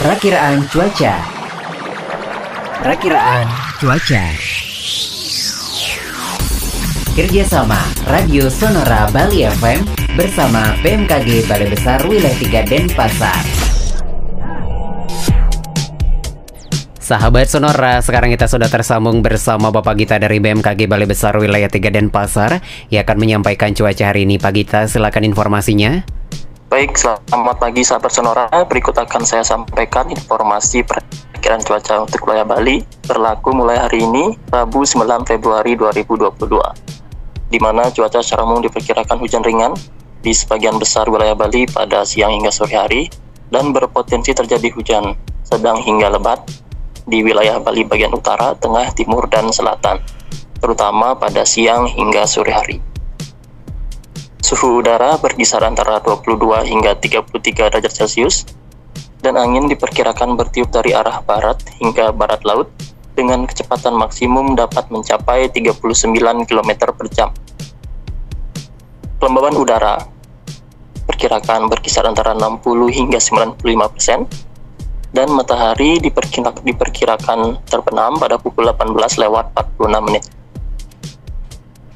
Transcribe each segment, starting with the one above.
Perakiraan cuaca. Perakiraan cuaca. Kerjasama Radio Sonora Bali FM bersama BMKG Balai Besar Wilayah 3 Denpasar. Sahabat Sonora, sekarang kita sudah tersambung bersama Bapak Gita dari BMKG Balai Besar Wilayah 3 Denpasar yang akan menyampaikan cuaca hari ini. Pak Gita, silakan informasinya. Baik, selamat pagi sahabat Sonora. Berikut akan saya sampaikan informasi perkiraan cuaca untuk wilayah Bali berlaku mulai hari ini, Rabu 9 Februari 2022. Di mana cuaca secara umum diperkirakan hujan ringan di sebagian besar wilayah Bali pada siang hingga sore hari dan berpotensi terjadi hujan sedang hingga lebat di wilayah Bali bagian utara, tengah, timur, dan selatan, terutama pada siang hingga sore hari. Suhu udara berkisar antara 22 hingga 33 derajat Celcius, dan angin diperkirakan bertiup dari arah barat hingga barat laut dengan kecepatan maksimum dapat mencapai 39 km per jam. Kelembaban udara perkirakan berkisar antara 60 hingga 95 persen, dan matahari diperkirakan, diperkirakan terbenam pada pukul 18 lewat 46 menit.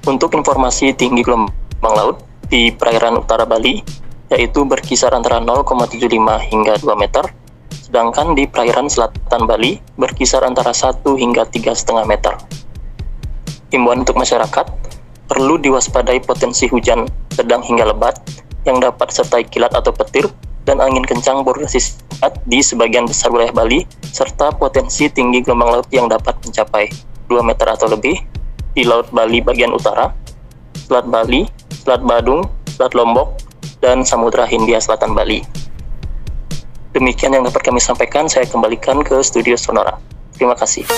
Untuk informasi tinggi gelombang laut di perairan utara Bali, yaitu berkisar antara 0,75 hingga 2 meter, sedangkan di perairan selatan Bali berkisar antara 1 hingga 3,5 meter. Himbauan untuk masyarakat, perlu diwaspadai potensi hujan sedang hingga lebat yang dapat sertai kilat atau petir dan angin kencang berdurasi singkat di sebagian besar wilayah Bali, serta potensi tinggi gelombang laut yang dapat mencapai 2 meter atau lebih di Laut Bali bagian utara, Selat Bali, Selat Badung, Selat Lombok, dan Samudra Hindia Selatan Bali. Demikian yang dapat kami sampaikan, saya kembalikan ke studio Sonora. Terima kasih.